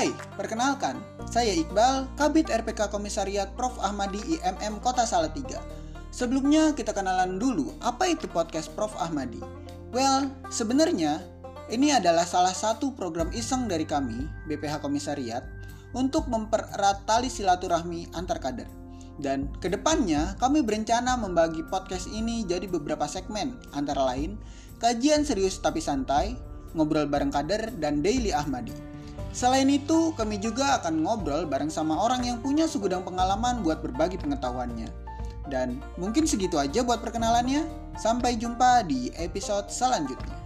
Hai, perkenalkan, saya Iqbal, Kabit RPK Komisariat Prof. Ahmadi IMM Kota Salatiga. Sebelumnya kita kenalan dulu, apa itu podcast Prof. Ahmadi? Well, sebenarnya ini adalah salah satu program iseng dari kami, BPH Komisariat, untuk mempererat tali silaturahmi antar kader. Dan ke depannya kami berencana membagi podcast ini jadi beberapa segmen, antara lain kajian serius tapi santai, ngobrol bareng kader, dan daily Ahmadi. Selain itu, kami juga akan ngobrol bareng sama orang yang punya segudang pengalaman buat berbagi pengetahuannya. Dan mungkin segitu aja buat perkenalannya. Sampai jumpa di episode selanjutnya.